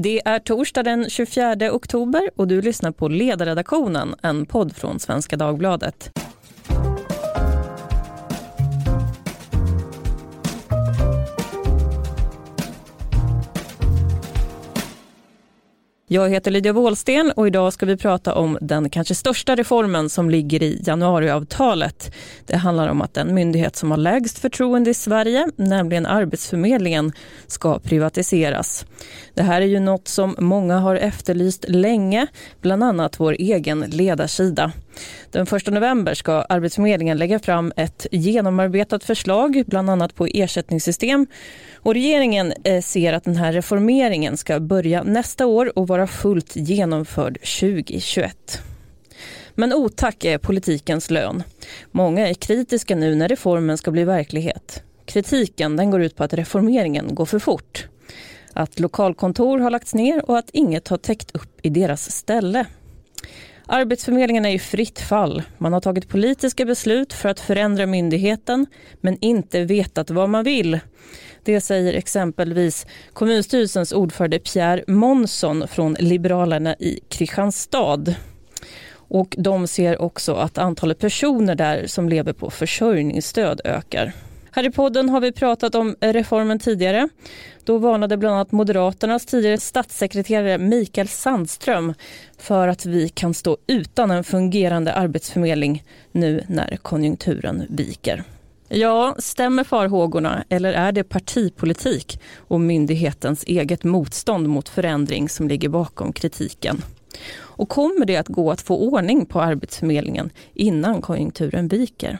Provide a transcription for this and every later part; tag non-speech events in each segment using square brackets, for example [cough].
Det är torsdag den 24 oktober och du lyssnar på Ledarredaktionen, en podd från Svenska Dagbladet. Jag heter Lydia Wåhlsten och idag ska vi prata om den kanske största reformen som ligger i januariavtalet. Det handlar om att den myndighet som har lägst förtroende i Sverige, nämligen Arbetsförmedlingen, ska privatiseras. Det här är ju något som många har efterlyst länge, bland annat vår egen ledarsida. Den 1 november ska Arbetsförmedlingen lägga fram ett genomarbetat förslag, bland annat på ersättningssystem. Och regeringen eh, ser att den här reformeringen ska börja nästa år och vara fullt genomförd 2021. Men otack är politikens lön. Många är kritiska nu när reformen ska bli verklighet. Kritiken den går ut på att reformeringen går för fort. Att lokalkontor har lagts ner och att inget har täckt upp i deras ställe. Arbetsförmedlingen är i fritt fall. Man har tagit politiska beslut för att förändra myndigheten men inte vetat vad man vill. Det säger exempelvis kommunstyrelsens ordförande Pierre Månsson från Liberalerna i Kristianstad. Och de ser också att antalet personer där som lever på försörjningsstöd ökar. Här i podden har vi pratat om reformen tidigare. Då varnade bland annat Moderaternas tidigare statssekreterare Mikael Sandström för att vi kan stå utan en fungerande arbetsförmedling nu när konjunkturen viker. Ja, stämmer farhågorna eller är det partipolitik och myndighetens eget motstånd mot förändring som ligger bakom kritiken? Och kommer det att gå att få ordning på Arbetsförmedlingen innan konjunkturen viker?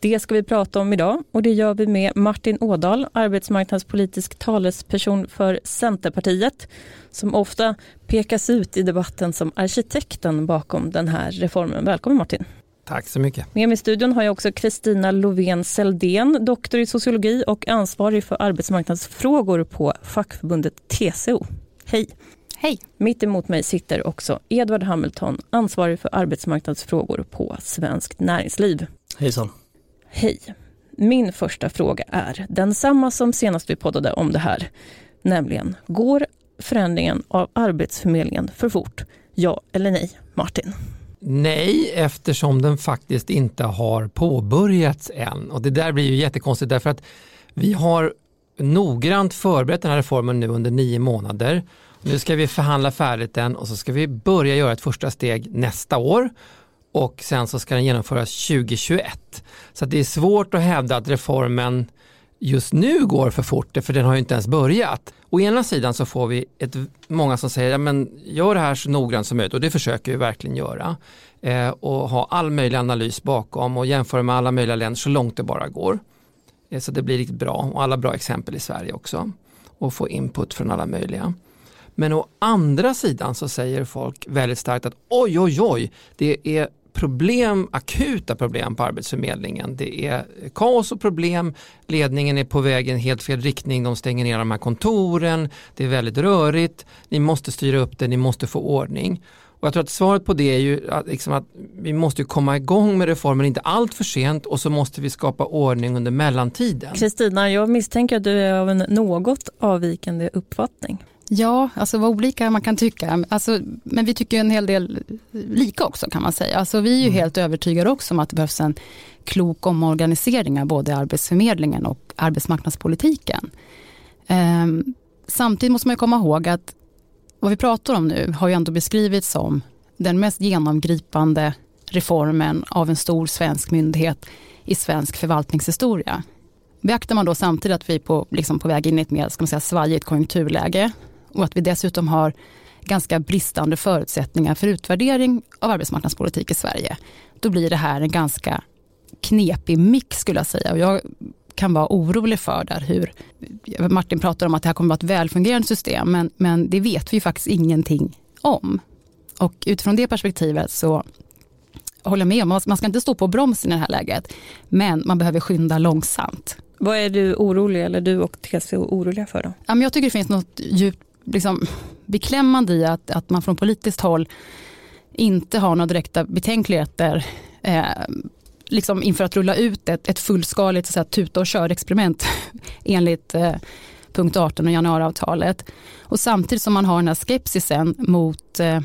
Det ska vi prata om idag och det gör vi med Martin Ådahl, arbetsmarknadspolitisk talesperson för Centerpartiet, som ofta pekas ut i debatten som arkitekten bakom den här reformen. Välkommen Martin! Tack så mycket. Med mig i studion har jag också Kristina Lovén Seldén, doktor i sociologi och ansvarig för arbetsmarknadsfrågor på fackförbundet TCO. Hej! Hej! Mitt emot mig sitter också Edvard Hamilton, ansvarig för arbetsmarknadsfrågor på Svenskt Näringsliv. Hejsan! Hej! Min första fråga är densamma som senast vi poddade om det här, nämligen går förändringen av Arbetsförmedlingen för fort? Ja eller nej? Martin? Nej, eftersom den faktiskt inte har påbörjats än. Och det där blir ju jättekonstigt därför att vi har noggrant förberett den här reformen nu under nio månader. Nu ska vi förhandla färdigt den och så ska vi börja göra ett första steg nästa år och sen så ska den genomföras 2021. Så det är svårt att hävda att reformen just nu går för fort, för den har ju inte ens börjat. Å ena sidan så får vi ett, många som säger, ja, men gör det här så noggrant som möjligt och det försöker vi verkligen göra. Eh, och ha all möjlig analys bakom och jämföra med alla möjliga länder så långt det bara går. Eh, så det blir riktigt bra och alla bra exempel i Sverige också. Och få input från alla möjliga. Men å andra sidan så säger folk väldigt starkt att oj, oj, oj, det är problem, akuta problem på Arbetsförmedlingen. Det är kaos och problem, ledningen är på väg i en helt fel riktning, de stänger ner de här kontoren, det är väldigt rörigt, ni måste styra upp det, ni måste få ordning. Och jag tror att svaret på det är ju att, liksom att vi måste komma igång med reformen, inte allt för sent och så måste vi skapa ordning under mellantiden. Kristina, jag misstänker att du är av en något avvikande uppfattning. Ja, alltså vad olika man kan tycka. Alltså, men vi tycker en hel del lika också kan man säga. Alltså, vi är ju mm. helt övertygade också om att det behövs en klok omorganisering av både Arbetsförmedlingen och arbetsmarknadspolitiken. Ehm, samtidigt måste man komma ihåg att vad vi pratar om nu har ju ändå beskrivits som den mest genomgripande reformen av en stor svensk myndighet i svensk förvaltningshistoria. Beaktar man då samtidigt att vi är på, liksom på väg in i ett mer ska man säga, svajigt konjunkturläge och att vi dessutom har ganska bristande förutsättningar för utvärdering av arbetsmarknadspolitik i Sverige, då blir det här en ganska knepig mix skulle jag säga. Och jag kan vara orolig för där hur, Martin pratar om att det här kommer att vara ett välfungerande system, men, men det vet vi faktiskt ingenting om. Och utifrån det perspektivet så håller jag med om, man ska inte stå på bromsen i det här läget, men man behöver skynda långsamt. Vad är du orolig, eller du och TCO oroliga för då? jag tycker det finns något djupt liksom, beklämmande i att, att man från politiskt håll inte har några direkta betänkligheter eh, liksom inför att rulla ut ett, ett fullskaligt så att, tuta och kör-experiment [laughs] enligt eh, punkt 18 och januariavtalet. Och samtidigt som man har den här skepsisen mot eh,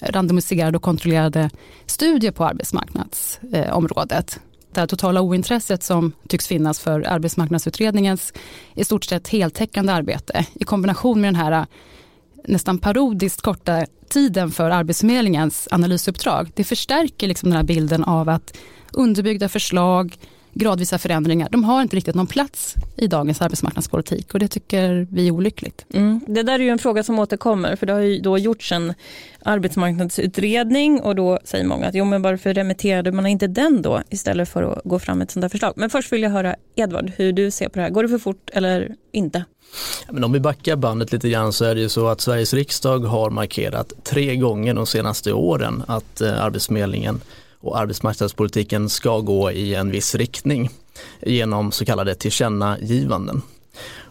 randomiserade och kontrollerade studier på arbetsmarknadsområdet. Det här totala ointresset som tycks finnas för arbetsmarknadsutredningens i stort sett heltäckande arbete i kombination med den här eh, nästan parodiskt korta tiden för Arbetsförmedlingens analysuppdrag. Det förstärker liksom den här bilden av att underbyggda förslag, gradvisa förändringar, de har inte riktigt någon plats i dagens arbetsmarknadspolitik och det tycker vi är olyckligt. Mm. Det där är ju en fråga som återkommer för det har ju då gjorts en arbetsmarknadsutredning och då säger många att jo men varför remitterade man inte den då istället för att gå fram med ett sånt där förslag. Men först vill jag höra Edvard hur du ser på det här. Går det för fort eller inte? Men om vi backar bandet lite grann så är det ju så att Sveriges riksdag har markerat tre gånger de senaste åren att eh, Arbetsförmedlingen och arbetsmarknadspolitiken ska gå i en viss riktning genom så kallade tillkännagivanden.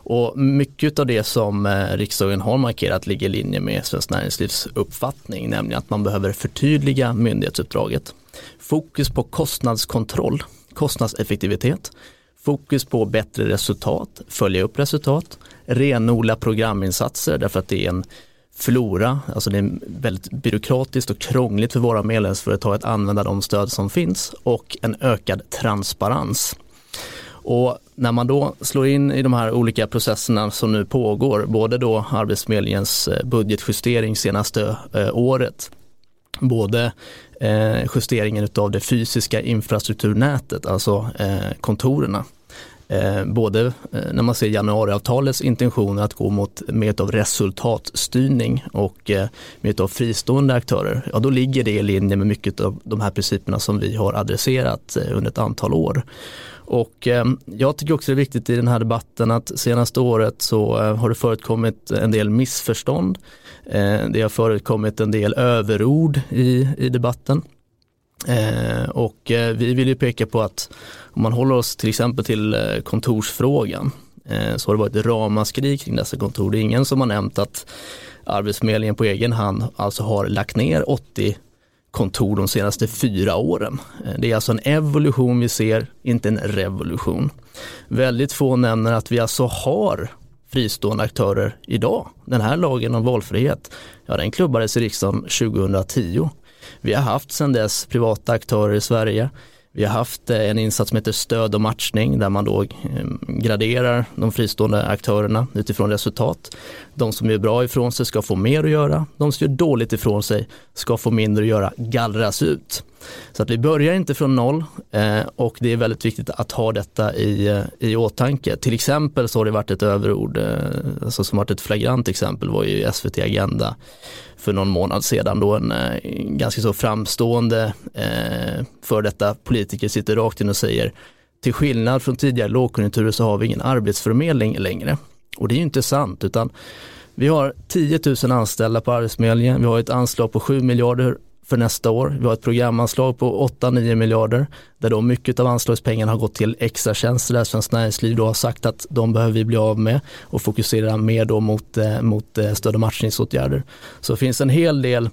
Och mycket av det som eh, riksdagen har markerat ligger i linje med Svenskt Näringslivs uppfattning, nämligen att man behöver förtydliga myndighetsuppdraget. Fokus på kostnadskontroll, kostnadseffektivitet, fokus på bättre resultat, följa upp resultat, renodla programinsatser därför att det är en flora, alltså det är väldigt byråkratiskt och krångligt för våra medlemsföretag att använda de stöd som finns och en ökad transparens. Och när man då slår in i de här olika processerna som nu pågår, både då Arbetsförmedlingens eh, budgetjustering senaste eh, året, både eh, justeringen av det fysiska infrastrukturnätet, alltså kontorerna, Eh, både eh, när man ser januariavtalets intentioner att gå mot mer av resultatstyrning och eh, mer av fristående aktörer, ja då ligger det i linje med mycket av de här principerna som vi har adresserat under ett antal år. Och jag tycker också det är viktigt i den här debatten att senaste året så har det förekommit en del missförstånd. det har förekommit en del överord i, i debatten. Och vi vill ju peka på att om man håller oss till exempel till eh, kontorsfrågan eh, så har det varit ramaskri kring dessa kontor. Det är ingen som har nämnt att Arbetsförmedlingen på egen hand alltså har lagt ner 80 kontor de senaste fyra åren. Eh, det är alltså en evolution vi ser, inte en revolution. Väldigt få nämner att vi alltså har fristående aktörer idag. Den här lagen om valfrihet, ja den klubbades i riksdagen 2010. Vi har haft sedan dess privata aktörer i Sverige. Vi har haft eh, en insats som heter stöd och matchning där man då eh, graderar de fristående aktörerna utifrån resultat. De som gör bra ifrån sig ska få mer att göra, de som gör dåligt ifrån sig ska få mindre att göra, gallras ut. Så att vi börjar inte från noll eh, och det är väldigt viktigt att ha detta i, eh, i åtanke. Till exempel så har det varit ett överord, eh, alltså som varit ett flagrant exempel var ju SVT Agenda för någon månad sedan då en ganska så framstående eh, för detta politiker sitter rakt in och säger till skillnad från tidigare lågkonjunkturer så har vi ingen arbetsförmedling längre. Och det är ju inte sant utan vi har 10 000 anställda på Arbetsförmedlingen, vi har ett anslag på 7 miljarder för nästa år. Vi har ett programanslag på 8-9 miljarder där då mycket av anslagspengarna har gått till extra tjänster där Svenskt Näringsliv då har sagt att de behöver vi bli av med och fokusera mer då mot, eh, mot eh, stöd och matchningsåtgärder. Så det finns en hel del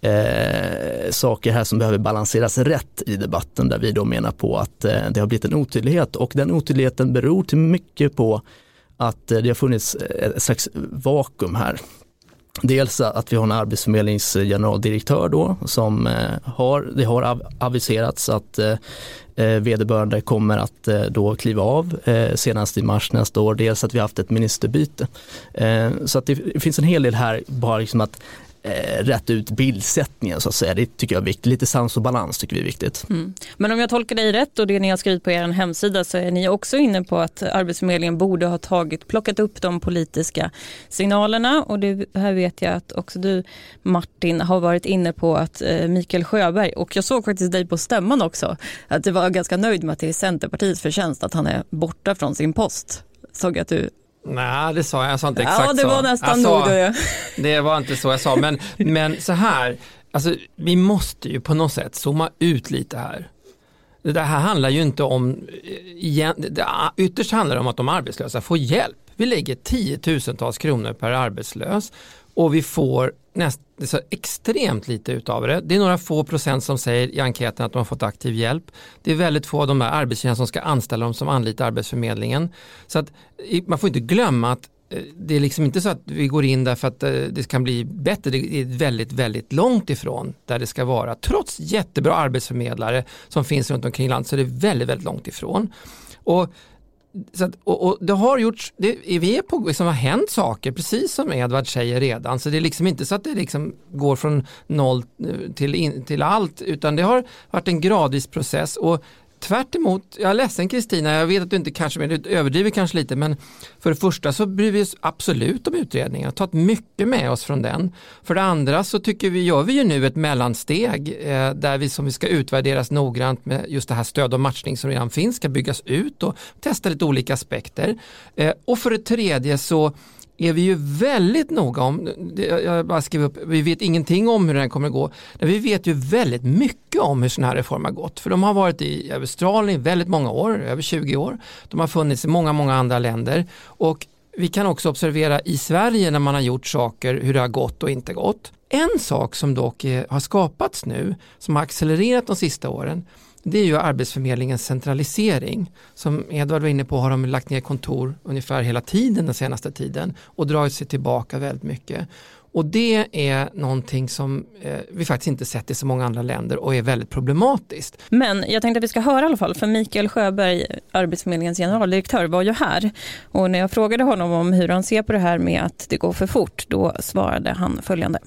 eh, saker här som behöver balanseras rätt i debatten där vi då menar på att eh, det har blivit en otydlighet och den otydligheten beror till mycket på att eh, det har funnits eh, ett slags vakuum här Dels att vi har en arbetsförmedlingsgeneraldirektör då som eh, har, det har aviserats att eh, vederbörande kommer att då kliva av senast i mars nästa år. Dels att vi har haft ett ministerbyte. Så att det finns en hel del här, bara liksom att eh, rätt ut bildsättningen så att säga. Det tycker jag är viktigt. Lite sans och balans tycker vi är viktigt. Mm. Men om jag tolkar dig rätt och det ni har skrivit på er hemsida så är ni också inne på att Arbetsförmedlingen borde ha tagit, plockat upp de politiska signalerna och det här vet jag att också du Martin har varit inne på att eh, Mikael Sjöberg och jag såg faktiskt dig på stämman också att du var ganska nöjd med att det är Centerpartiets förtjänst att han är borta från sin post. Såg jag att du Nej, det sa jag, jag sa inte exakt så. Ja, det var så. nästan nog det. Det var inte så jag sa, men, men så här, alltså, vi måste ju på något sätt zooma ut lite här. Det här handlar ju inte om, ytterst handlar det om att de arbetslösa får hjälp. Vi lägger tiotusentals kronor per arbetslös och vi får näst, så extremt lite utav det. Det är några få procent som säger i enkäten att de har fått aktiv hjälp. Det är väldigt få av de här arbetsgivarna som ska anställa dem som anlitar Arbetsförmedlingen. Så att man får inte glömma att eh, det är liksom inte så att vi går in där för att eh, det kan bli bättre. Det är väldigt, väldigt långt ifrån där det ska vara. Trots jättebra arbetsförmedlare som finns runt omkring landet så är det väldigt, väldigt långt ifrån. Och så att, och, och, det har gjorts, det, vi är på, liksom har hänt saker precis som Edvard säger redan. Så det är liksom inte så att det liksom går från noll eh, till, in, till allt utan det har varit en gradvis process och Tvärt emot, jag är ledsen Kristina, jag vet att du inte kanske, men du överdriver kanske lite, men för det första så bryr vi oss absolut om utredningen, har tagit mycket med oss från den. För det andra så tycker vi, gör vi ju nu ett mellansteg eh, där vi som vi ska utvärderas noggrant med just det här stöd och matchning som redan finns, ska byggas ut och testa lite olika aspekter. Eh, och för det tredje så är vi ju väldigt noga om, jag bara skriver upp, vi vet ingenting om hur den kommer att gå, men vi vet ju väldigt mycket om hur sådana här reformer har gått. För de har varit i Australien i väldigt många år, över 20 år. De har funnits i många, många andra länder och vi kan också observera i Sverige när man har gjort saker hur det har gått och inte gått. En sak som dock eh, har skapats nu, som har accelererat de sista åren, det är ju Arbetsförmedlingens centralisering. Som Edvard var inne på har de lagt ner kontor ungefär hela tiden den senaste tiden och dragit sig tillbaka väldigt mycket. Och det är någonting som eh, vi faktiskt inte sett i så många andra länder och är väldigt problematiskt. Men jag tänkte att vi ska höra i alla fall, för Mikael Sjöberg, Arbetsförmedlingens generaldirektör, var ju här. Och när jag frågade honom om hur han ser på det här med att det går för fort, då svarade han följande.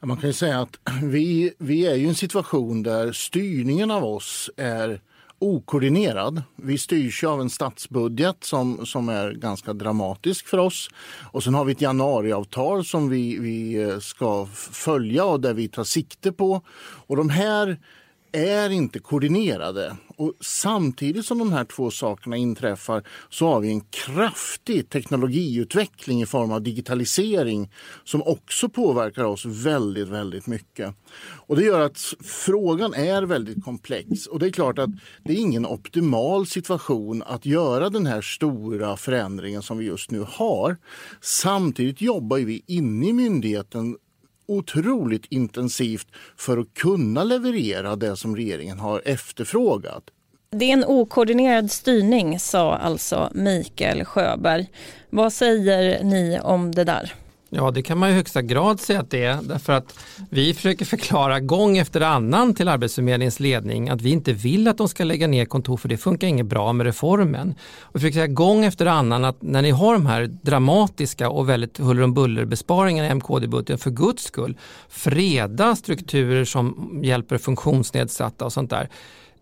Man kan ju säga att [clears throat] vi, vi är i en situation där styrningen av oss är okoordinerad. Vi styrs av en statsbudget som, som är ganska dramatisk för oss. Och sen har vi ett januariavtal som vi, vi eh, ska följa och där vi tar sikte på. Och de här är inte koordinerade. Och samtidigt som de här två sakerna inträffar så har vi en kraftig teknologiutveckling i form av digitalisering som också påverkar oss väldigt, väldigt mycket. Och det gör att frågan är väldigt komplex och det är klart att det är ingen optimal situation att göra den här stora förändringen som vi just nu har. Samtidigt jobbar vi inne i myndigheten otroligt intensivt för att kunna leverera det som regeringen har efterfrågat. Det är en okoordinerad styrning, sa alltså Mikael Sjöberg. Vad säger ni om det där? Ja, det kan man i högsta grad säga att det är. Därför att vi försöker förklara gång efter annan till Arbetsförmedlingens ledning att vi inte vill att de ska lägga ner kontor för det funkar inget bra med reformen. Och vi försöker säga gång efter annan att när ni har de här dramatiska och väldigt huller om buller besparingarna i MKD-budgeten för guds skull, freda strukturer som hjälper funktionsnedsatta och sånt där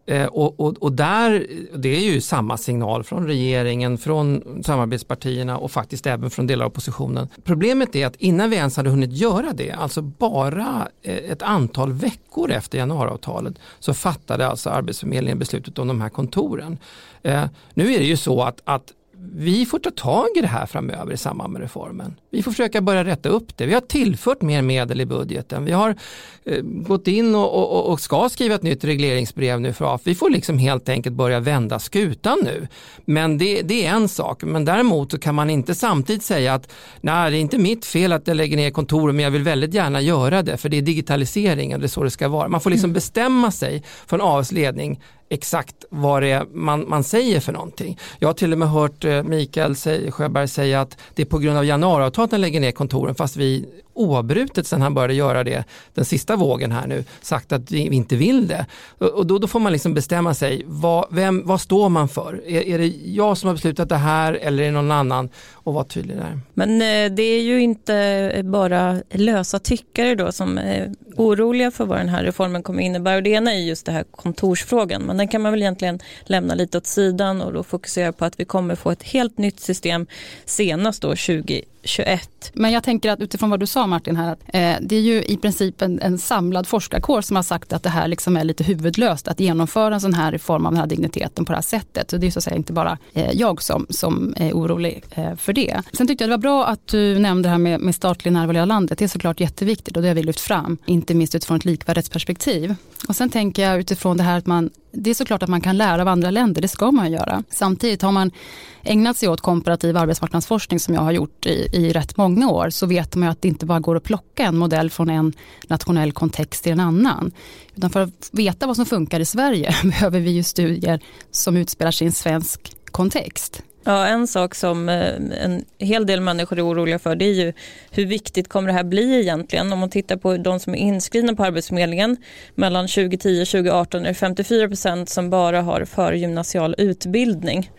Eh, och, och, och, där, det är ju samma signal från regeringen, från samarbetspartierna och faktiskt även från delar av oppositionen. Problemet är att innan vi ens hade hunnit göra det, alltså bara eh, ett antal veckor efter januariavtalet, så fattade alltså Arbetsförmedlingen beslutet om de här kontoren. Eh, nu är det ju så att, att vi får ta tag i det här framöver i samband med reformen. Vi får försöka börja rätta upp det. Vi har tillfört mer medel i budgeten. Vi har eh, gått in och, och, och, ska skriva ett nytt regleringsbrev nu för AF. Vi får liksom helt enkelt börja vända skutan nu. Men det, det, är en sak. Men däremot så kan man inte samtidigt säga att nej, det är inte mitt fel att jag lägger ner kontoret men jag vill väldigt gärna göra det för det är digitalisering och det är så det ska vara. Man får liksom bestämma sig från AFs ledning exakt vad det är man, man säger för någonting. Jag har till och med hört eh, Mikael Sjöberg säga att det är på grund av januariavtalet den lägger ner kontoren fast vi oavbrutet sen han började göra det den sista vågen här nu sagt att vi inte vill det. Och då, då får man liksom bestämma sig, vad, vem, vad står man för? Är, är, det jag som har beslutat det här eller är det någon annan? Och vara tydlig där. Men eh, det är ju inte eh, bara lösa tyckare då som är oroliga för vad den här reformen kommer innebära. Och det ena är just det här kontorsfrågan, men den kan man väl egentligen lämna lite åt sidan och då fokusera på att vi kommer få ett helt nytt system senast då 20 21. Men jag tänker att utifrån vad du sa Martin här, att, eh, det är ju i princip en, en samlad forskarkår som har sagt att det här liksom är lite huvudlöst att genomföra en sån här reform av den här digniteten på det här sättet. Så det är så att säga inte bara eh, jag som, som är orolig eh, för det. Sen tyckte jag det var bra att du nämnde det här med, med statlig närvaro i hela landet. Det är såklart jätteviktigt och det har vi lyft fram, inte minst utifrån ett likvärdighetsperspektiv. Och sen tänker jag utifrån det här att man det är såklart att man kan lära av andra länder, det ska man göra. Samtidigt har man ägnat sig åt komparativ arbetsmarknadsforskning som jag har gjort i, i rätt många år så vet man ju att det inte bara går att plocka en modell från en nationell kontext till en annan. Utan för att veta vad som funkar i Sverige [laughs] behöver vi ju studier som utspelar sig i en svensk kontext. Ja, en sak som eh, en hel del människor är oroliga för det är ju hur viktigt kommer det här bli egentligen? Om man tittar på de som är inskrivna på Arbetsförmedlingen mellan 2010 och 2018 är det 54 procent som bara har förgymnasial utbildning.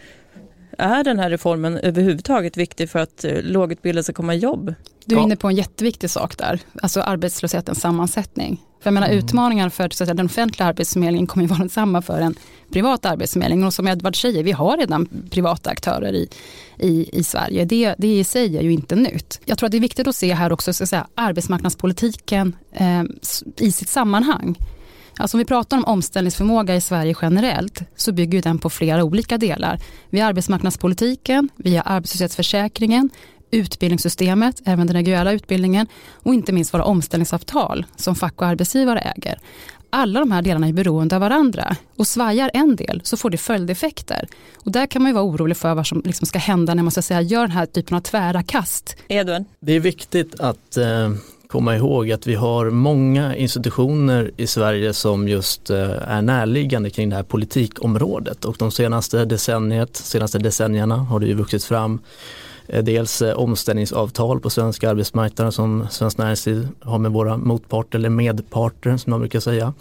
Är den här reformen överhuvudtaget viktig för att eh, lågutbildade ska komma i jobb? Du är inne på en jätteviktig sak där, alltså arbetslöshetens sammansättning. För jag menar, mm. Utmaningar för att säga, den offentliga arbetsförmedlingen kommer ju vara densamma för en privat arbetsförmedling. Och som Edvard säger, vi har redan privata aktörer i, i, i Sverige. Det, det i sig är ju inte nytt. Jag tror att det är viktigt att se här också ska säga, arbetsmarknadspolitiken eh, i sitt sammanhang. Alltså om vi pratar om omställningsförmåga i Sverige generellt så bygger den på flera olika delar. Vi har arbetsmarknadspolitiken, vi har arbetslöshetsförsäkringen, utbildningssystemet, även den reguljära utbildningen och inte minst våra omställningsavtal som fack och arbetsgivare äger. Alla de här delarna är beroende av varandra och svajar en del så får det följdeffekter. Och där kan man ju vara orolig för vad som liksom ska hända när man ska säga, gör den här typen av tvära kast. Edvin? Det är viktigt att eh, komma ihåg att vi har många institutioner i Sverige som just eh, är närliggande kring det här politikområdet och de senaste, decenniet, senaste decennierna har det ju vuxit fram eh, dels eh, omställningsavtal på svenska arbetsmarknaden som Svenskt Näringsliv har med våra motparter eller medparter som man brukar säga.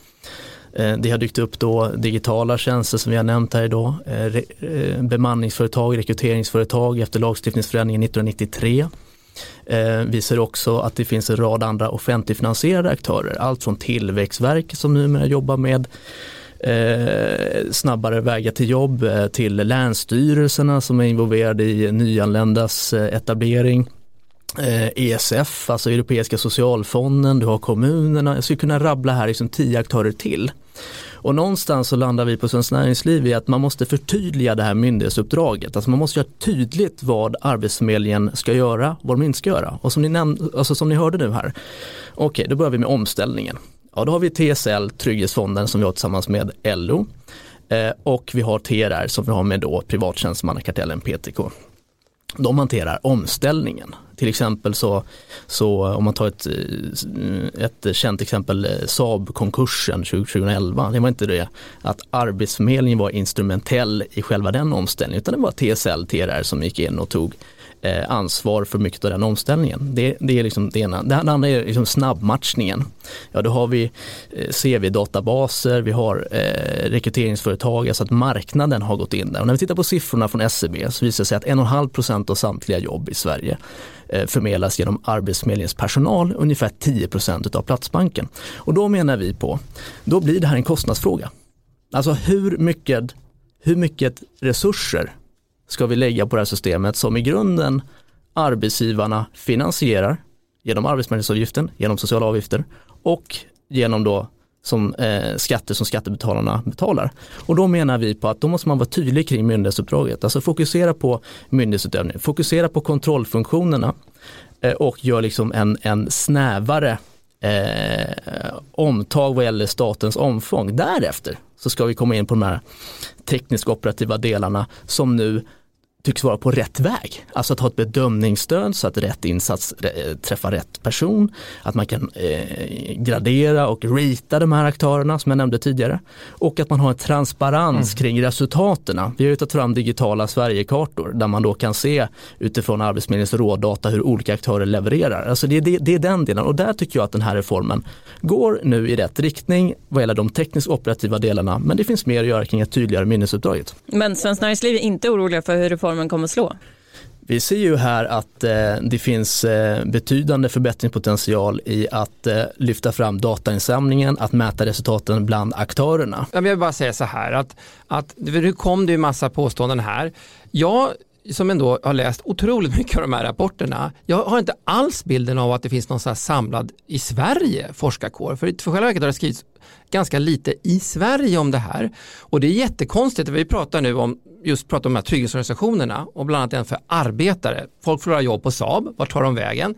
Det har dykt upp då digitala tjänster som vi har nämnt här idag, bemanningsföretag, rekryteringsföretag efter lagstiftningsförändringen 1993. Eh, Vi ser också att det finns en rad andra offentligfinansierade aktörer, allt från Tillväxtverket som numera jobbar med eh, snabbare vägar till jobb, eh, till länsstyrelserna som är involverade i nyanländas eh, etablering. Eh, ESF, alltså Europeiska socialfonden, du har kommunerna, jag skulle kunna rabbla här liksom tio aktörer till. Och någonstans så landar vi på Svenskt Näringsliv i att man måste förtydliga det här myndighetsuppdraget. Alltså man måste göra tydligt vad Arbetsförmedlingen ska göra, vad de inte ska göra. Och som ni, nämnde, alltså som ni hörde nu här, okej okay, då börjar vi med omställningen. Ja, då har vi TSL, Trygghetsfonden som vi har tillsammans med LO eh, och vi har TRR som vi har med då privattjänstemannakartellen PTK. De hanterar omställningen. Till exempel så, så om man tar ett, eh, ett känt exempel, eh, Saab-konkursen 2011. Det var inte det att Arbetsförmedlingen var instrumentell i själva den omställningen utan det var TSL, TRR som gick in och tog eh, Eh, ansvar för mycket av den omställningen. Det, det är liksom det ena. Det andra är liksom snabbmatchningen. Ja, då har vi eh, CV-databaser, vi har eh, rekryteringsföretag, alltså att marknaden har gått in där. Och när vi tittar på siffrorna från SCB så visar det sig att 1,5 procent av samtliga jobb i Sverige eh, förmedlas genom Arbetsförmedlingens personal, ungefär 10 procent av Platsbanken. Och då menar vi på, då blir det här en kostnadsfråga. Alltså hur mycket, hur mycket resurser ska vi lägga på det här systemet som i grunden arbetsgivarna finansierar genom arbetsmarknadsavgiften, genom sociala avgifter och genom då som eh, skatter som skattebetalarna betalar. Och då menar vi på att då måste man vara tydlig kring myndighetsuppdraget, alltså fokusera på myndighetsutövning, fokusera på kontrollfunktionerna eh, och gör liksom en, en snävare eh, omtag vad gäller statens omfång. Därefter så ska vi komma in på de här teknisk operativa delarna som nu tycks vara på rätt väg. Alltså att ha ett bedömningsstöd så att rätt insats träffar rätt person. Att man kan eh, gradera och rita de här aktörerna som jag nämnde tidigare. Och att man har en transparens mm. kring resultaten. Vi har ju tagit fram digitala Sverigekartor där man då kan se utifrån Arbetsförmedlingens rådata hur olika aktörer levererar. Alltså det, det, det är den delen och där tycker jag att den här reformen går nu i rätt riktning vad gäller de tekniskt operativa delarna men det finns mer att göra kring ett tydligare minnesuppdraget. Men Svenskt Näringsliv är inte oroliga för hur reformen reformen kommer slå? Vi ser ju här att eh, det finns eh, betydande förbättringspotential i att eh, lyfta fram datainsamlingen, att mäta resultaten bland aktörerna. Jag vill bara säga så här att, att nu kom det ju massa påståenden här. Jag som ändå har läst otroligt [laughs] mycket av de här rapporterna, jag har inte alls bilden av att det finns någon så samlad i Sverige forskarkår. För, för själva verket har det skrivits ganska lite i Sverige om det här. Och det är jättekonstigt, vi pratar nu om just pratar om de här trygghetsorganisationerna och bland annat en för arbetare. Folk förlorar jobb på Saab, vart tar de vägen?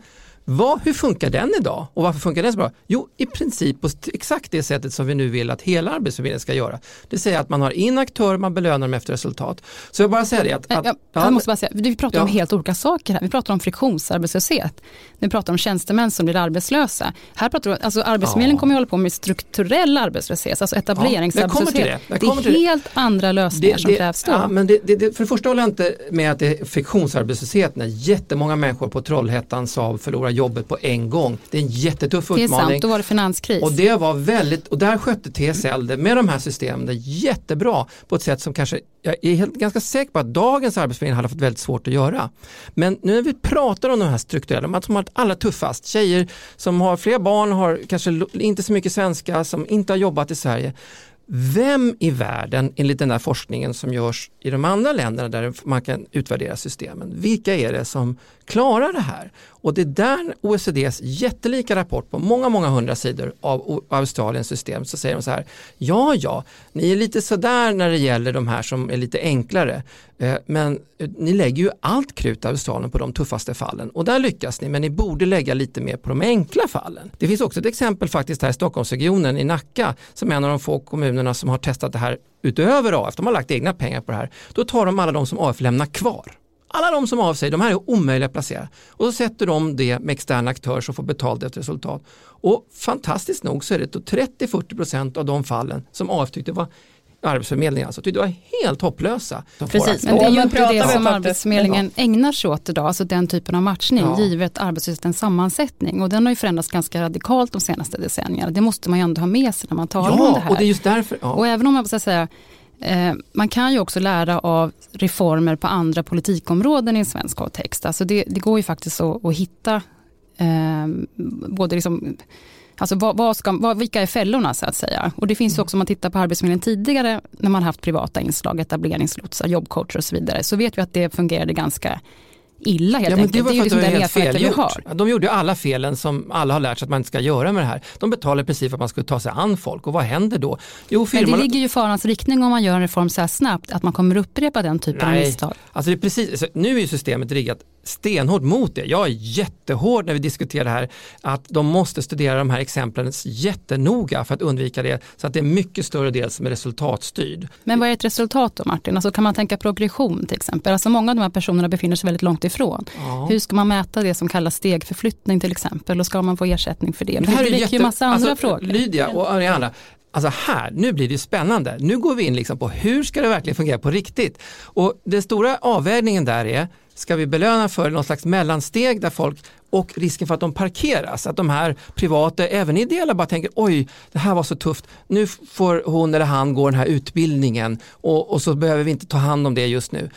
Vad, hur funkar den idag och varför funkar den så bra? Jo, i princip på exakt det sättet som vi nu vill att hela Arbetsförmedlingen ska göra. Det säga att man har in aktörer, man belönar dem efter resultat. Så jag bara säger det att... att jag, jag måste bara säga, vi pratar ja. om helt olika saker här. Vi pratar om friktionsarbetslöshet. Vi pratar om tjänstemän som blir arbetslösa. Här pratar vi, alltså Arbetsförmedlingen ja. kommer att hålla på med strukturell arbetslöshet, alltså etableringsarbetslöshet. Ja, det, det, är helt andra lösningar det, som krävs då. Ja, men det, för det första håller jag inte med att det är friktionsarbetslöshet när jättemånga människor på Trollhättan Saab förlorar jobbet på en gång. Det är en jättetuff utmaning. Det är sant, då var det finanskris. Och det var väldigt, och där skötte TSL det med de här systemen det jättebra på ett sätt som kanske, jag är helt, ganska säker på att dagens arbetsförmedling hade fått väldigt svårt att göra. Men nu när vi pratar om de här strukturella, de som har allra tuffast, tjejer som har fler barn, har kanske inte så mycket svenska, som inte har jobbat i Sverige. Vem i världen, enligt den där forskningen som görs i de andra länderna där man kan utvärdera systemen, vilka är det som klarar det här? Och det är där OECDs jättelika rapport på många, många hundra sidor av Australiens system så säger de så här, ja, ja, ni är lite sådär när det gäller de här som är lite enklare, Eh, men eh, ni lägger ju allt krut i Australien på de tuffaste fallen och där lyckas ni, men ni borde lägga lite mer på de enkla fallen. Det finns också ett exempel faktiskt här i Stockholmsregionen i Nacka som är en av de få kommunerna som har testat det här utöver AF, de har lagt egna pengar på det här. Då tar de alla de som AF lämnar kvar. Alla de som av sig, de här är omöjliga att placera. Och så sätter de det med externa aktörer som får betalt efter resultat. Och fantastiskt nog så är det 30-40% av de fallen som AF tyckte var Arbetsförmedlingen alltså, tyckte var helt hopplösa. Precis, men det är ju inte det som Arbetsförmedlingen ägnar sig åt idag, alltså den typen av matchning, ja. givet arbetslöshetens sammansättning. Och den har ju förändrats ganska radikalt de senaste decennierna. Det måste man ju ändå ha med sig när man talar ja, om det här. Och, det är just därför, ja. och även om man ska säga Eh, man kan ju också lära av reformer på andra politikområden i en svensk kontext. Alltså det, det går ju faktiskt att, att hitta eh, både liksom, alltså vad, vad ska, vad, vilka är fällorna så att säga. Och det finns ju också om man tittar på Arbetsförmedlingen tidigare när man haft privata inslag, etableringslotsar, jobbcoacher och så vidare. Så vet vi att det fungerade ganska illa helt ja, enkelt. Det, var det är ju liksom den erfarenheten vi har. De gjorde ju alla felen som alla har lärt sig att man inte ska göra med det här. De betalar i princip för att man skulle ta sig an folk och vad händer då? Jo, firman... Men det ligger ju i farans riktning om man gör en reform så här snabbt att man kommer upprepa den typen Nej. av misstag. Alltså det är precis, alltså nu är systemet riggat stenhårt mot det. Jag är jättehård när vi diskuterar det här att de måste studera de här exemplen jättenoga för att undvika det så att det är mycket större del som är resultatstyrd. Men vad är ett resultat då Martin? Alltså kan man tänka progression till exempel? Alltså många av de här personerna befinner sig väldigt långt ifrån. Ja. Hur ska man mäta det som kallas stegförflyttning till exempel och ska man få ersättning för det? Det här är ju jätte... massa andra alltså, frågor. Lydia och Ariana, Alltså här, nu blir det spännande. Nu går vi in liksom på hur ska det verkligen fungera på riktigt? Och den stora avvägningen där är, ska vi belöna för någon slags mellansteg där folk och risken för att de parkeras. Att de här privata, även ideella, bara tänker oj, det här var så tufft. Nu får hon eller han gå den här utbildningen och, och, så behöver vi inte ta hand om det just nu.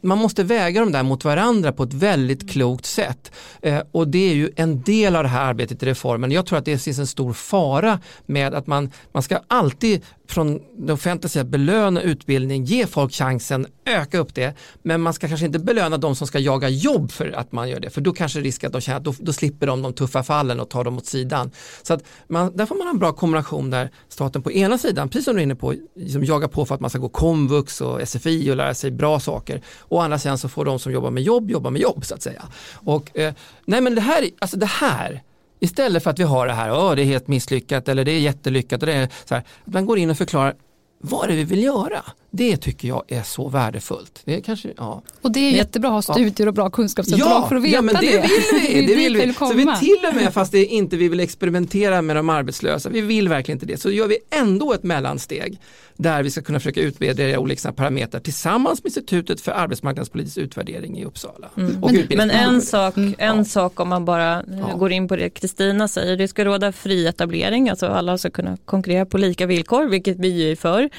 Man måste väga de där mot varandra på ett väldigt klokt sätt. Eh, och det är ju en del av det här arbetet i reformen. Jag tror att det finns en stor fara med att man, man ska alltid från det offentliga sidan belöna utbildning, ge folk chansen, öka upp det. Men man ska kanske inte belöna de som ska jaga jobb för att man gör det. För då kanske risken att de att då, då, slipper de de tuffa fallen och tar dem åt sidan. Så att man, där får man ha en bra kombination där staten på ena sidan, precis som du är inne på, liksom jagar på för att man ska gå komvux och SFI och lära sig bra saker. Och å andra sidan så får de som jobbar med jobb jobba med jobb så att säga. Och, eh, nej men det här, alltså det här Istället för att vi har det här, oh, det är helt misslyckat eller det är jättelyckat. Och det är så här, att man går in och förklarar vad är det vi vill göra? Det tycker jag är så värdefullt. Det är kanske, ja. Och det är men, jättebra att ha studier och bra kunskapsunderlag ja, för att veta ja, men det. det. Vill vi, [laughs] det vill vi. Så vi till och med, fast det inte vi vill experimentera med de arbetslösa, vi vill verkligen inte det, så gör vi ändå ett mellansteg där vi ska kunna försöka utvärdera olika parametrar tillsammans med Institutet för arbetsmarknadspolitisk utvärdering i Uppsala. Mm. Men, men, en, sak, en ja. sak om man bara ja. går in på det Kristina säger, det ska råda fri etablering, alltså alla ska kunna konkurrera på lika villkor, vilket vi är för.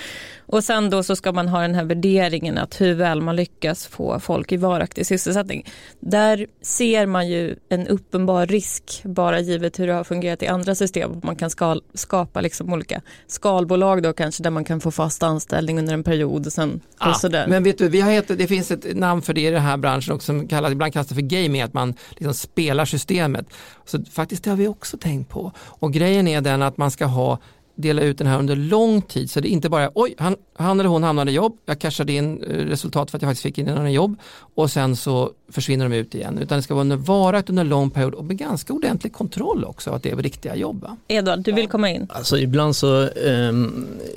Och sen då så ska man ha den här värderingen att hur väl man lyckas få folk i varaktig sysselsättning. Där ser man ju en uppenbar risk, bara givet hur det har fungerat i andra system. Man kan skal, skapa liksom olika skalbolag då kanske där man kan få fast anställning under en period och sen ah, och sådär. Men vet du, vi har hetat, det finns ett namn för det i den här branschen också som kallas, ibland kallas det för gaming, att man liksom spelar systemet. Så faktiskt det har vi också tänkt på. Och grejen är den att man ska ha dela ut den här under lång tid så det inte bara är oj, han, han eller hon hamnade i jobb, jag cashade in eh, resultat för att jag faktiskt fick in en annan jobb och sen så försvinner de ut igen. Utan det ska vara varaktigt under lång period och med ganska ordentlig kontroll också att det är riktiga jobb. Edvard, du vill komma in? Alltså ibland så eh,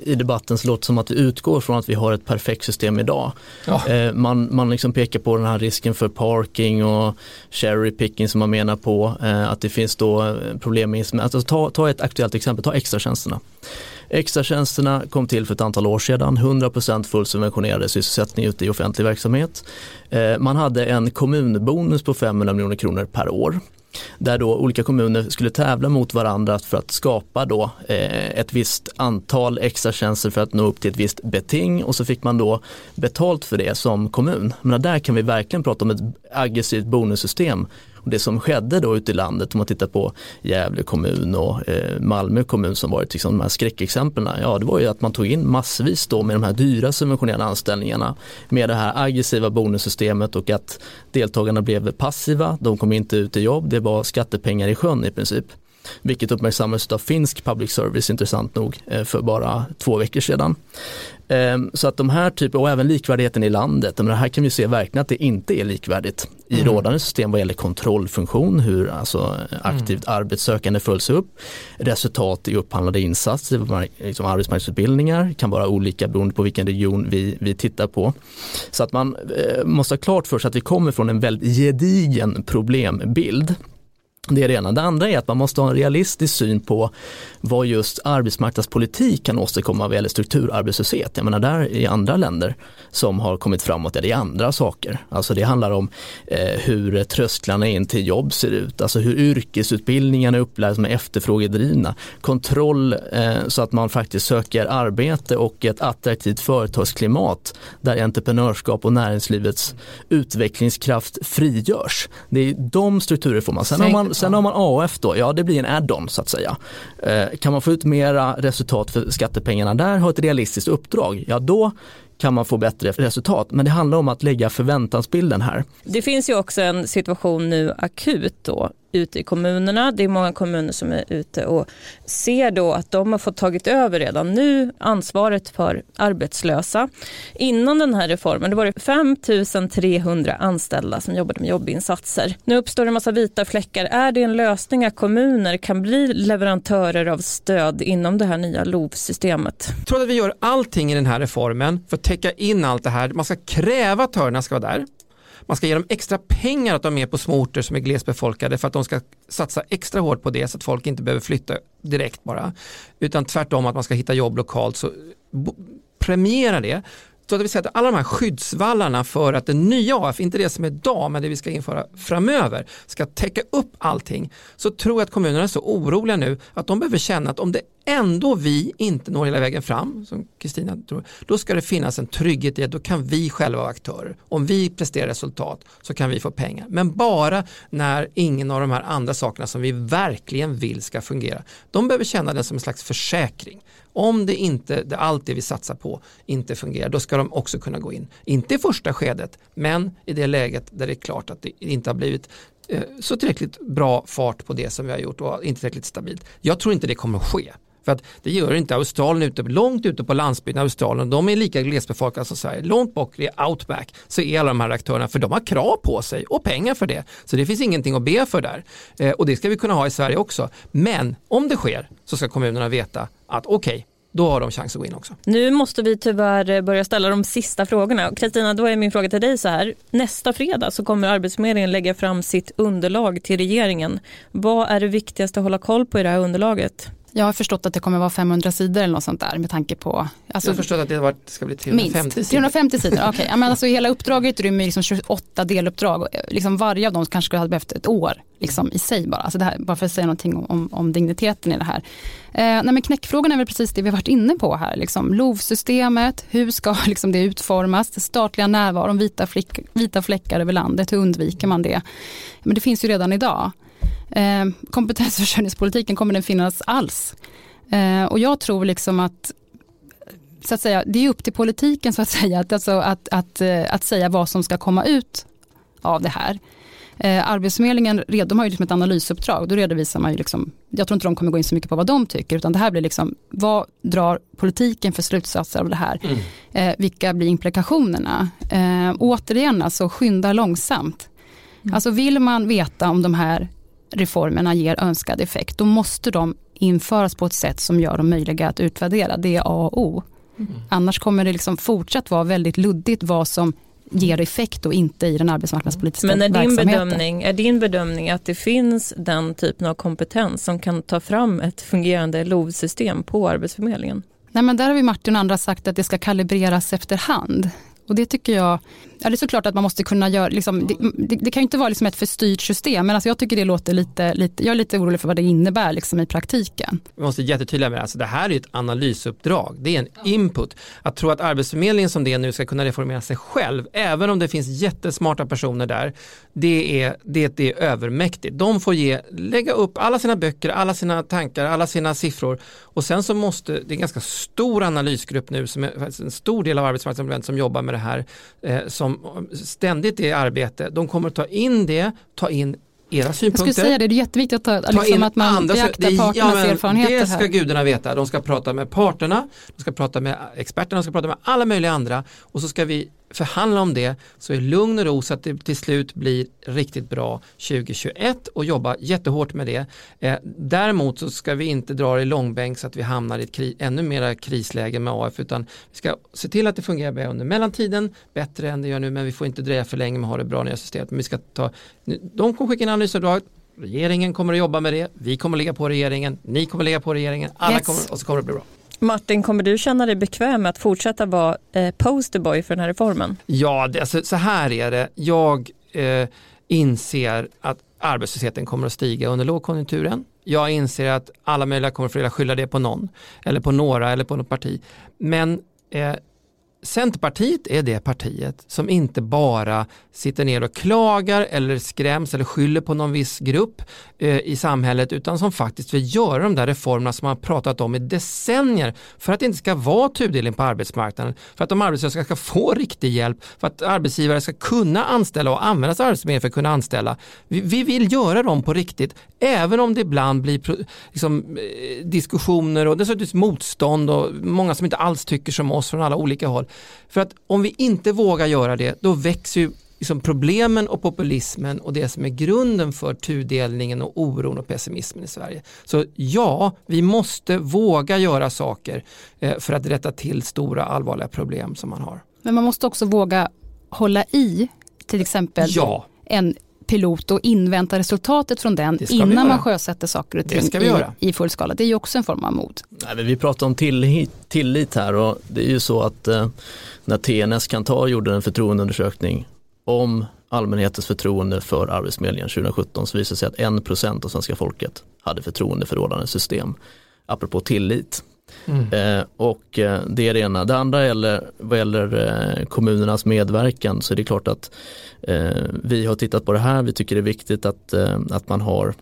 i debatten så låter det som att vi utgår från att vi har ett perfekt system idag. Ja. Eh, man man liksom pekar på den här risken för parking och cherry picking som man menar på. Eh, att det finns då eh, problem med, alltså ta, ta ett aktuellt exempel, ta extratjänsterna. Extratjänsterna kom till för ett antal år sedan, 100% fullsubventionerade sysselsättning ute i offentlig verksamhet. Eh, man hade en kommunbonus på 500 miljoner kronor per år där då olika kommuner skulle tävla mot varandra för att skapa då eh, ett visst antal extra tjänster för att nå upp till ett visst beting och så fick man då betalt för det som kommun. Men där kan vi verkligen prata om ett aggressivt bonussystem och det som skedde då ute i landet, om man tittar på Gävle kommun och eh, Malmö kommun som varit liksom de här skräckexemplen, ja det var ju att man tog in massvis då med de här dyra subventionerade anställningarna med det här aggressiva bonussystemet och att deltagarna blev passiva, de kom inte ut i jobb, det var skattepengar i sjön i princip vilket uppmärksammades av finsk public service intressant nog eh, för bara två veckor sedan. Ehm, så att de här typerna, och även likvärdigheten i landet, men här kan vi se verkligen att det inte är likvärdigt i mm. rådande system vad gäller kontrollfunktion, hur alltså aktivt mm. arbetssökande följs upp, resultat i upphandlade insatser, liksom arbetsmarknadsutbildningar kan vara olika beroende på vilken region vi, vi tittar på. Så att man eh, måste ha klart för sig att vi kommer från en väldigt gedigen problembild det är det ena. Det andra är att man måste ha en realistisk syn på vad just arbetsmarknadspolitik kan åstadkomma vad gäller strukturarbetslöshet. Jag menar där i andra länder som har kommit framåt, ja, det är andra saker. Alltså det handlar om eh, hur trösklarna in till jobb ser ut, alltså hur yrkesutbildningarna är upplagda som är efterfrågedrivna. Kontroll eh, så att man faktiskt söker arbete och ett attraktivt företagsklimat där entreprenörskap och näringslivets utvecklingskraft frigörs. Det är de strukturreformerna. Sen har man Sen har man AF då, ja det blir en add-on så att säga. Eh, kan man få ut mera resultat för skattepengarna där, ha ett realistiskt uppdrag, ja då kan man få bättre resultat. Men det handlar om att lägga förväntansbilden här. Det finns ju också en situation nu akut då ute i kommunerna. Det är många kommuner som är ute och ser då att de har fått tagit över redan nu ansvaret för arbetslösa. Innan den här reformen det var det 5 300 anställda som jobbade med jobbinsatser. Nu uppstår det en massa vita fläckar. Är det en lösning att kommuner kan bli leverantörer av stöd inom det här nya LOV-systemet? Jag tror att vi gör allting i den här reformen för att täcka in allt det här. Man ska kräva att törerna ska vara där. Man ska ge dem extra pengar att de är med på små orter som är glesbefolkade för att de ska satsa extra hårt på det så att folk inte behöver flytta direkt bara. Utan tvärtom att man ska hitta jobb lokalt. Så premiera det. Så att vi säger att alla de här skyddsvallarna för att det nya AF, inte det som är idag men det vi ska införa framöver, ska täcka upp allting. Så tror jag att kommunerna är så oroliga nu att de behöver känna att om det ändå vi inte når hela vägen fram, som Kristina tror, då ska det finnas en trygghet i att då kan vi själva vara aktörer. Om vi presterar resultat så kan vi få pengar. Men bara när ingen av de här andra sakerna som vi verkligen vill ska fungera. De behöver känna det som en slags försäkring. Om det inte, det allt det vi satsar på inte fungerar, då ska de också kunna gå in. Inte i första skedet, men i det läget där det är klart att det inte har blivit eh, så tillräckligt bra fart på det som vi har gjort och inte tillräckligt stabilt. Jag tror inte det kommer att ske. För att det gör inte Australien ute, långt ute på landsbygden, Australien, de är lika glesbefolkade som Sverige. Långt bort i outback så är alla de här aktörerna, för de har krav på sig och pengar för det. Så det finns ingenting att be för där. Eh, och det ska vi kunna ha i Sverige också. Men om det sker så ska kommunerna veta att okej, okay, då har de chans att gå in också. Nu måste vi tyvärr eh, börja ställa de sista frågorna. Kristina, då är min fråga till dig så här. Nästa fredag så kommer Arbetsförmedlingen lägga fram sitt underlag till regeringen. Vad är det viktigaste att hålla koll på i det här underlaget? Jag har förstått att det kommer vara 500 sidor eller något sånt där med tanke på. Alltså, jag har förstått att det ska bli 350 minst, sidor. 350 sidor, okej. Okay. Ja, alltså, hela uppdraget rymmer liksom 28 deluppdrag. Liksom varje av dem kanske skulle ha behövt ett år liksom, i sig bara. Alltså det här, bara för att säga någonting om, om digniteten i det här. Eh, nej, men knäckfrågan är väl precis det vi har varit inne på här. Liksom. LOV-systemet, hur ska [laughs] liksom, det utformas? Statliga närvaron, vita, flick, vita fläckar över landet, hur undviker man det? Men det finns ju redan idag. Eh, kompetensförsörjningspolitiken, kommer den finnas alls? Eh, och jag tror liksom att så att säga, det är upp till politiken så att säga, att, alltså, att, att, att, eh, att säga vad som ska komma ut av det här. Eh, Arbetsförmedlingen de har ju liksom ett analysuppdrag. Då redovisar man ju liksom, jag tror inte de kommer gå in så mycket på vad de tycker, utan det här blir liksom, vad drar politiken för slutsatser av det här? Mm. Eh, vilka blir implikationerna? Eh, återigen, alltså skynda långsamt. Mm. Alltså vill man veta om de här reformerna ger önskad effekt, då måste de införas på ett sätt som gör dem möjliga att utvärdera. Det är A och O. Mm. Annars kommer det liksom fortsatt vara väldigt luddigt vad som ger effekt och inte i den arbetsmarknadspolitiska Men är din, bedömning, är din bedömning att det finns den typen av kompetens som kan ta fram ett fungerande LOV-system på Arbetsförmedlingen? Nej, men där har vi Martin och andra sagt att det ska kalibreras efterhand. Och det tycker jag, ja, det är såklart att man måste kunna göra, liksom, det, det, det, kan ju inte vara liksom ett förstyrt system, men alltså jag tycker det låter lite, lite, jag är lite orolig för vad det innebär liksom i praktiken. Vi måste jättetydliga med det, alltså det här är ett analysuppdrag, det är en input. Att tro att Arbetsförmedlingen som det är nu ska kunna reformera sig själv, även om det finns jättesmarta personer där, det är, det, det är övermäktigt. De får ge, lägga upp alla sina böcker, alla sina tankar, alla sina siffror och sen så måste, det är en ganska stor analysgrupp nu, som är en stor del av arbetsmarknaden som jobbar med det här eh, som ständigt är i arbete. De kommer att ta in det, ta in era synpunkter. Jag skulle säga det, det är jätteviktigt att, ta, liksom att man andra, beaktar det, parternas ja, erfarenheter. Det ska här. gudarna veta. De ska prata med parterna, de ska prata med experterna, de ska prata med alla möjliga andra och så ska vi förhandla om det så i lugn och ro så att det till slut blir riktigt bra 2021 och jobba jättehårt med det. Eh, däremot så ska vi inte dra det i långbänk så att vi hamnar i ett kri ännu mera krisläge med AF utan vi ska se till att det fungerar bra under mellantiden, bättre än det gör nu men vi får inte dröja för länge med att ha det bra nya systemet. Men vi ska ta, de kommer skicka in analysuppdrag, regeringen kommer att jobba med det, vi kommer att ligga på regeringen, ni kommer att ligga på regeringen, alla yes. kommer, och så kommer det bli bra. Martin, kommer du känna dig bekväm med att fortsätta vara eh, posterboy för den här reformen? Ja, det, alltså, så här är det. Jag eh, inser att arbetslösheten kommer att stiga under lågkonjunkturen. Jag inser att alla möjliga kommer att vilja skylla det på någon eller på några eller på något parti. Men eh, Centerpartiet är det partiet som inte bara sitter ner och klagar eller skräms eller skyller på någon viss grupp eh, i samhället utan som faktiskt vill göra de där reformerna som man pratat om i decennier för att det inte ska vara tudelning på arbetsmarknaden, för att de arbetslösa ska få riktig hjälp, för att arbetsgivare ska kunna anställa och använda sig av Arbetsförmedlingen för att kunna anställa. Vi, vi, vill göra dem på riktigt, även om det ibland blir liksom, eh, diskussioner och dessutom motstånd och många som inte alls tycker som oss från alla olika håll. För att om vi inte vågar göra det, då växer ju liksom problemen och populismen och det som är grunden för tudelningen och oron och pessimismen i Sverige. Så ja, vi måste våga göra saker eh, för att rätta till stora allvarliga problem som man har. Men man måste också våga hålla i till exempel ja. en pilot och invänta resultatet från den innan man sjösätter saker och ting i, i full skala. Det är ju också en form av mod. Nej, vi pratar om tillit, tillit här och det är ju så att eh, när TNS Kantar gjorde en förtroendeundersökning om allmänhetens förtroende för Arbetsförmedlingen 2017 så visade det sig att 1% av svenska folket hade förtroende för rådande system. Apropå tillit. Mm. Eh, och eh, det är det ena. Det andra gäller, vad gäller eh, kommunernas medverkan så är det klart att eh, vi har tittat på det här. Vi tycker det är viktigt att, eh, att man har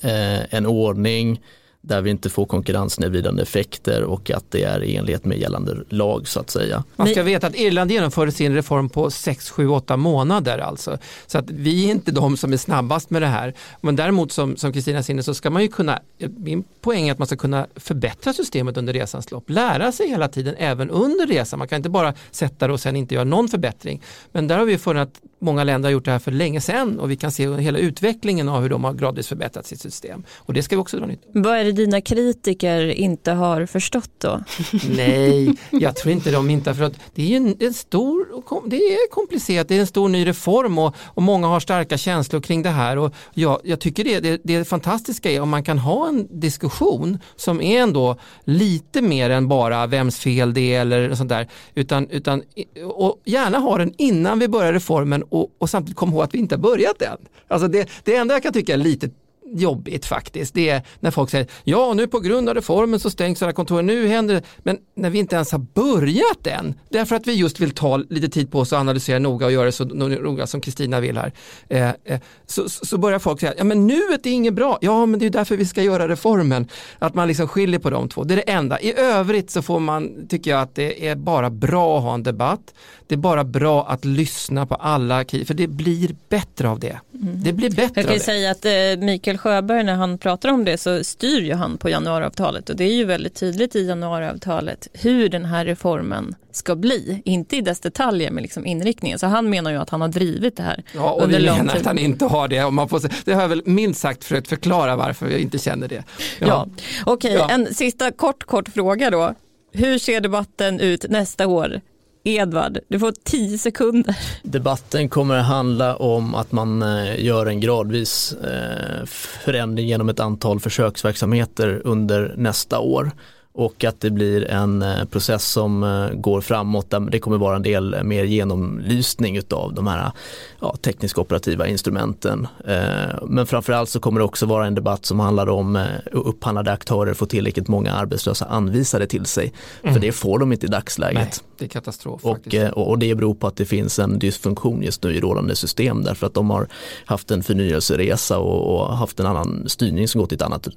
eh, en ordning där vi inte får konkurrenssnedvridande effekter och att det är i enlighet med gällande lag så att säga. Man ska veta att Irland genomförde sin reform på 6, 7, 8 månader alltså. Så att vi är inte de som är snabbast med det här. Men däremot som Kristina sinne så ska man ju kunna, min poäng är att man ska kunna förbättra systemet under resans lopp. Lära sig hela tiden även under resan. Man kan inte bara sätta det och sen inte göra någon förbättring. Men där har vi funnit att många länder har gjort det här för länge sedan och vi kan se hela utvecklingen av hur de har gradvis förbättrat sitt system. Och det ska vi också dra nytta Vad är det dina kritiker inte har förstått då? [laughs] Nej, jag tror inte de inte har förstått. Det är en, en stor, det är komplicerat, det är en stor ny reform och, och många har starka känslor kring det här. Och jag, jag tycker det, det, det fantastiska är om man kan ha en diskussion som är ändå lite mer än bara vems fel det är eller sånt där. Utan, utan, och gärna ha den innan vi börjar reformen och, och samtidigt komma ihåg att vi inte har börjat än. Alltså det, det enda jag kan tycka är lite jobbigt faktiskt. Det är när folk säger ja nu på grund av reformen så stängs alla kontor, nu händer det. Men när vi inte ens har börjat än, därför att vi just vill ta lite tid på oss och analysera noga och göra det så noga som Kristina vill här. Eh, eh, så, så börjar folk säga, ja men nuet är inget bra, ja men det är därför vi ska göra reformen. Att man liksom skiljer på de två, det är det enda. I övrigt så får man, tycker jag att det är bara bra att ha en debatt. Det är bara bra att lyssna på alla, för det blir bättre av det. Mm. Det blir bättre Jag kan säga att eh, Mikael Sjöberg när han pratar om det så styr ju han på januariavtalet och det är ju väldigt tydligt i januariavtalet hur den här reformen ska bli. Inte i dess detaljer men liksom inriktningen. Så han menar ju att han har drivit det här. Ja och vi menar att han inte har det. Man får det har jag väl minst sagt försökt förklara varför jag inte känner det. Ja, ja. Okej, okay, ja. en sista kort kort fråga då. Hur ser debatten ut nästa år? Edvard, du får tio sekunder. Debatten kommer att handla om att man eh, gör en gradvis eh, förändring genom ett antal försöksverksamheter under nästa år och att det blir en eh, process som eh, går framåt där det kommer vara en del mer genomlysning av de här ja, tekniska operativa instrumenten. Eh, men framförallt så kommer det också vara en debatt som handlar om upphandlade aktörer får tillräckligt många arbetslösa anvisade till sig. Mm. För det får de inte i dagsläget. Nej, det är katastrof. Och, och det beror på att det fins en dysfunktion just nu i rådande system därför att de har haft en förnyelseresa och, och haft en annan styrning som gått i, ett annat,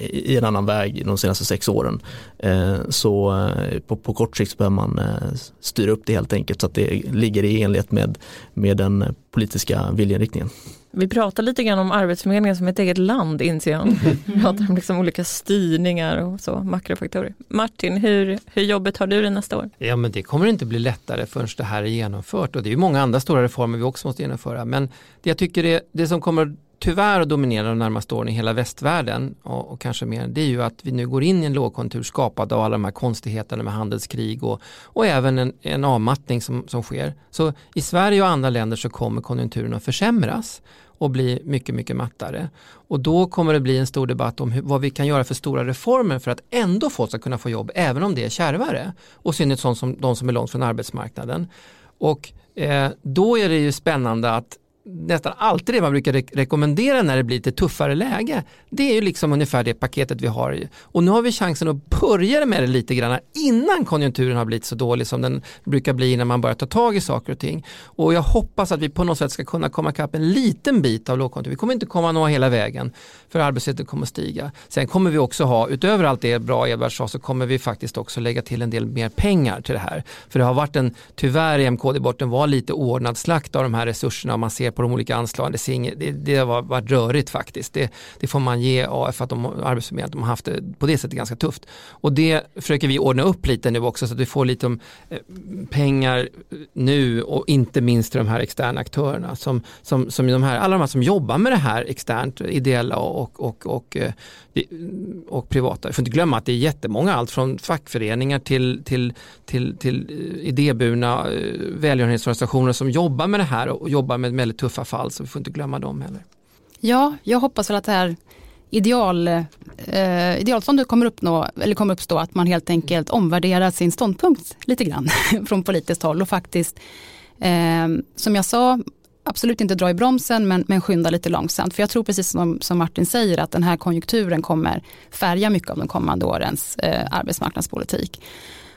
i en annan väg de senaste sex åren åren. Eh, så eh, på, på kort sikt behöver man eh, styra upp det helt enkelt så att det ligger i enlighet med, med den politiska viljeinriktningen. Vi pratar lite grann om Arbetsförmedlingen som ett eget land inser jag. Vi pratar om liksom olika styrningar och så, makrofaktorer. Martin, hur, hur jobbet har du det nästa år? Ja men det kommer inte bli lättare förrän det här är genomfört och det är många andra stora reformer vi också måste genomföra. Men det jag tycker det, det som kommer tyvärr dominerar de närmaste åren i hela västvärlden och, och, kanske mer, det är ju att vi nu går in i en lågkonjunktur skapad av alla de här konstigheterna med handelskrig och, och även en, en avmattning som, som sker. Så i Sverige och andra länder så kommer konjunkturen att försämras och bli mycket, mycket mattare. Och då kommer det bli en stor debatt om hur, vad vi kan göra för stora reformer för att ändå folk ska kunna få jobb, även om det är kärvare. Och synnerhet sånt som de som är långt från arbetsmarknaden. Och eh, då är det ju spännande att nästan alltid det man brukar re rekommendera när det blir lite tuffare läge. Det är ju liksom ungefär det paketet vi har. Och nu har vi chansen att börja med det lite grann innan konjunkturen har blivit så dålig som den brukar bli när man börjar ta tag i saker och ting. Och jag hoppas att vi på något sätt ska kunna komma ikapp en liten bit av lågkonjunkturen. Vi kommer inte komma nå hela vägen för arbetslösheten kommer stiga. Sen kommer vi också ha, utöver allt det bra Edvard sa, så kommer vi faktiskt också lägga till en del mer pengar till det här. För det har varit en, tyvärr i MKD-borten var lite ordnad slakt av de här resurserna om man ser på de olika anslagen. Det, inget, det, det har varit rörigt faktiskt. Det, det, får man ge AF att de Arbetsförmedlingen de har haft det på det sättet ganska tufft. Och det försöker vi ordna upp lite nu också så att vi får lite om, eh, pengar nu och inte minst till de här externa aktörerna som, som, som de här, alla de här som jobbar med det här externt, ideella och, och, och, eh, och, och privata. Jag får inte glömma att det är jättemånga, allt från fackföreningar till, till, till, till eh, idéburna eh, välgörenhetsorganisationer som jobbar med det här och jobbar med väldigt tuffa fall så vi får inte glömma dem heller. Ja, jag hoppas väl att det här ideal, eh, idealståndet kommer, uppnå, eller kommer uppstå att man helt enkelt omvärderar sin ståndpunkt lite grann [laughs] från politiskt håll och faktiskt eh, som jag sa absolut inte dra i bromsen men, men skynda lite långsamt. För jag tror precis som, som Martin säger att den här konjunkturen kommer färga mycket av de kommande årens eh, arbetsmarknadspolitik.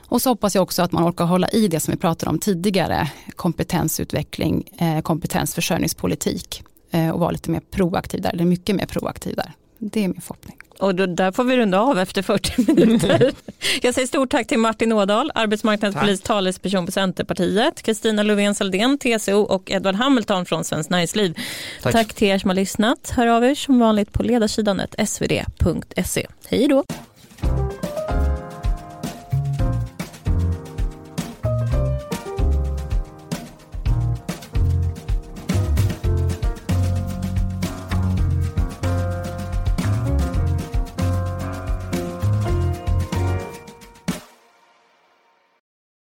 Och så hoppas jag också att man orkar hålla i det som vi pratade om tidigare, kompetensutveckling, eh, kompetensförsörjningspolitik eh, och vara lite mer proaktiv där, eller mycket mer proaktiv där. Det är min förhoppning. Och då, där får vi runda av efter 40 [laughs] minuter. Jag säger stort tack till Martin Ådahl, arbetsmarknadspolitisk talesperson på Centerpartiet, Kristina Löfven Saldén, TCO och Edward Hamilton från Svenskt Näringsliv. Tack. tack till er som har lyssnat. Hör av er som vanligt på ledarsidan svd.se. Hej då!